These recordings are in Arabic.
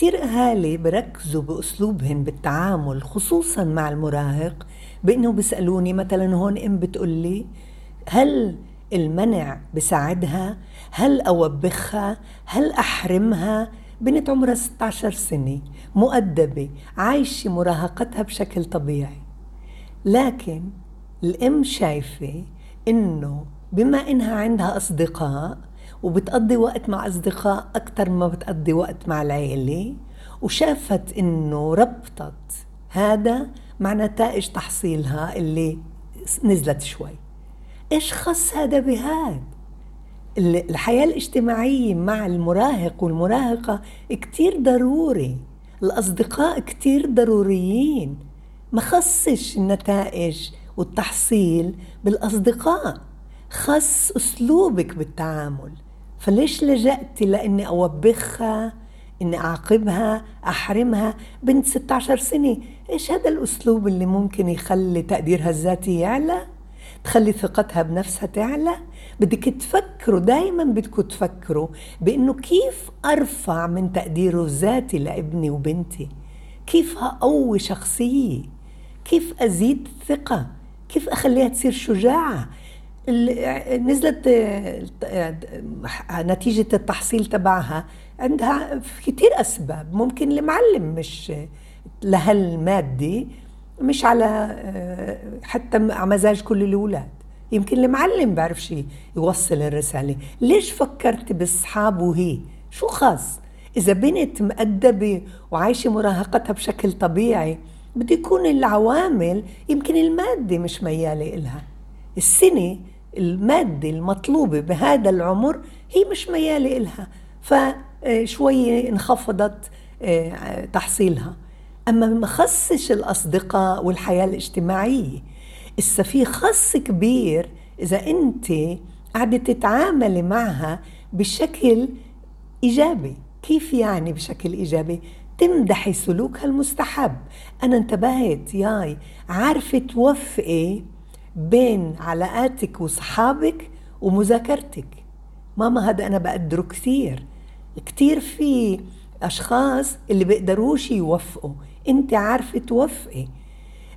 كتير أهالي بركزوا بأسلوبهن بالتعامل خصوصا مع المراهق بأنه بيسألوني مثلا هون أم بتقولي هل المنع بساعدها؟ هل أوبخها؟ هل أحرمها؟ بنت عمرها 16 سنة مؤدبة عايشة مراهقتها بشكل طبيعي. لكن الأم شايفة إنه بما إنها عندها أصدقاء وبتقضي وقت مع أصدقاء أكثر ما بتقضي وقت مع العيلة وشافت إنه ربطت هذا مع نتائج تحصيلها اللي نزلت شوي. إيش خص هذا بهذا الحياة الاجتماعية مع المراهق والمراهقة كتير ضروري. الأصدقاء كتير ضروريين. ما خصش النتائج والتحصيل بالأصدقاء خص أسلوبك بالتعامل. فليش لجأتي لأني أوبخها إني أعاقبها أحرمها بنت 16 سنة؟ إيش هذا الأسلوب اللي ممكن يخلي تقديرها الذاتي يعلى؟ تخلي ثقتها بنفسها تعلى؟ بدك تفكروا دايما بدكم تفكروا بإنه كيف أرفع من تقديره الذاتي لابني وبنتي؟ كيف أقوي شخصية؟ كيف أزيد الثقه كيف أخليها تصير شجاعة؟ نزلت نتيجة التحصيل تبعها عندها كثير أسباب. ممكن المعلم مش لهالمادة مش على حتى على مزاج كل الأولاد. يمكن المعلم بعرفش يوصل الرسالة. ليش فكرت باصحاب وهي شو خاص؟ إذا بنت مؤدبة وعايشة مراهقتها بشكل طبيعي بده يكون العوامل يمكن المادة مش ميالة إلها. السنة المادة المطلوبة بهذا العمر هي مش ميالة إلها فشوية انخفضت آه، تحصيلها. أما ما خصش الأصدقاء والحياة الاجتماعية إسا في خص كبير إذا أنت قاعدة تتعاملي معها بشكل إيجابي. كيف يعني بشكل إيجابي؟ تمدحي سلوكها المستحب. أنا انتبهت ياي عارفة توفقي بين علاقاتك وصحابك ومذاكرتك. ماما هذا أنا بقدره كثير. كثير في أشخاص اللي بيقدروش يوفقوا. أنت عارفة توفقي.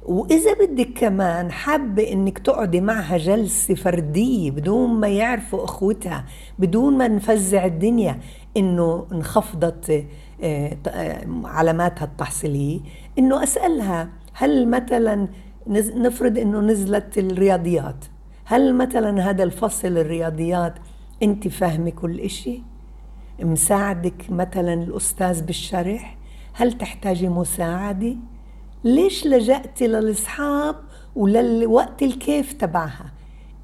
وإذا بدك كمان حابة إنك تقعدي معها جلسة فردية بدون ما يعرفوا أخوتها بدون ما نفزع الدنيا إنه انخفضت آه، آه، علاماتها التحصيلية إنه أسألها هل مثلا نفرض إنه نزلت الرياضيات. هل مثلا هذا الفصل الرياضيات أنت فاهمة كل إشي؟ مساعدك مثلا الأستاذ بالشرح؟ هل تحتاجي مساعدة؟ ليش لجأتي للأصحاب وللوقت الكيف تبعها؟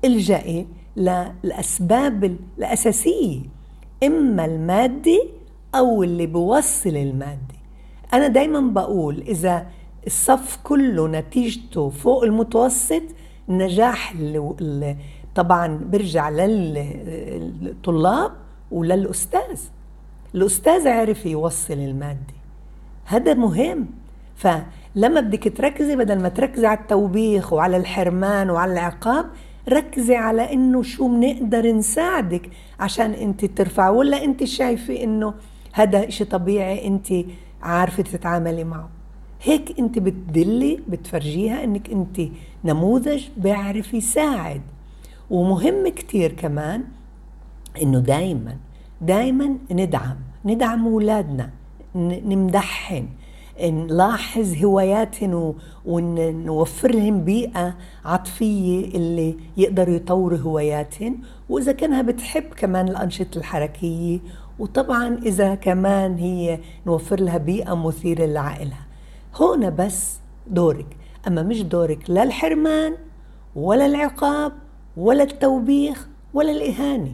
الجئي للأسباب الأساسية إما المادي أو اللي بوصل المادي أنا دايما بقول إذا الصف كله نتيجته فوق المتوسط نجاح طبعا برجع للطلاب وللأستاذ. الأستاذ عرف يوصل المادي هذا مهم. فلما بدك تركزي بدل ما تركزي على التوبيخ وعلى الحرمان وعلى العقاب ركزي على إنه شو بنقدر نساعدك عشان أنت ترفع. ولا أنت شايفة إنه هذا إشي طبيعي أنت عارفة تتعاملي معه. هيك انت بتدلي بتفرجيها انك انت نموذج بيعرف يساعد. ومهم كتير كمان إنه دايما دايما ندعم ندعم أولادنا نمدحهم نلاحظ هواياتهم ونوفر لهم بيئة عاطفية اللي يقدروا يطوروا هواياتهم. وإذا كانها بتحب كمان الأنشطة الحركية وطبعا إذا كمان هي نوفر لها بيئة مثيرة لعقلها. هون بس دورك. أما مش دورك لا الحرمان ولا العقاب ولا التوبيخ ولا الإهانة.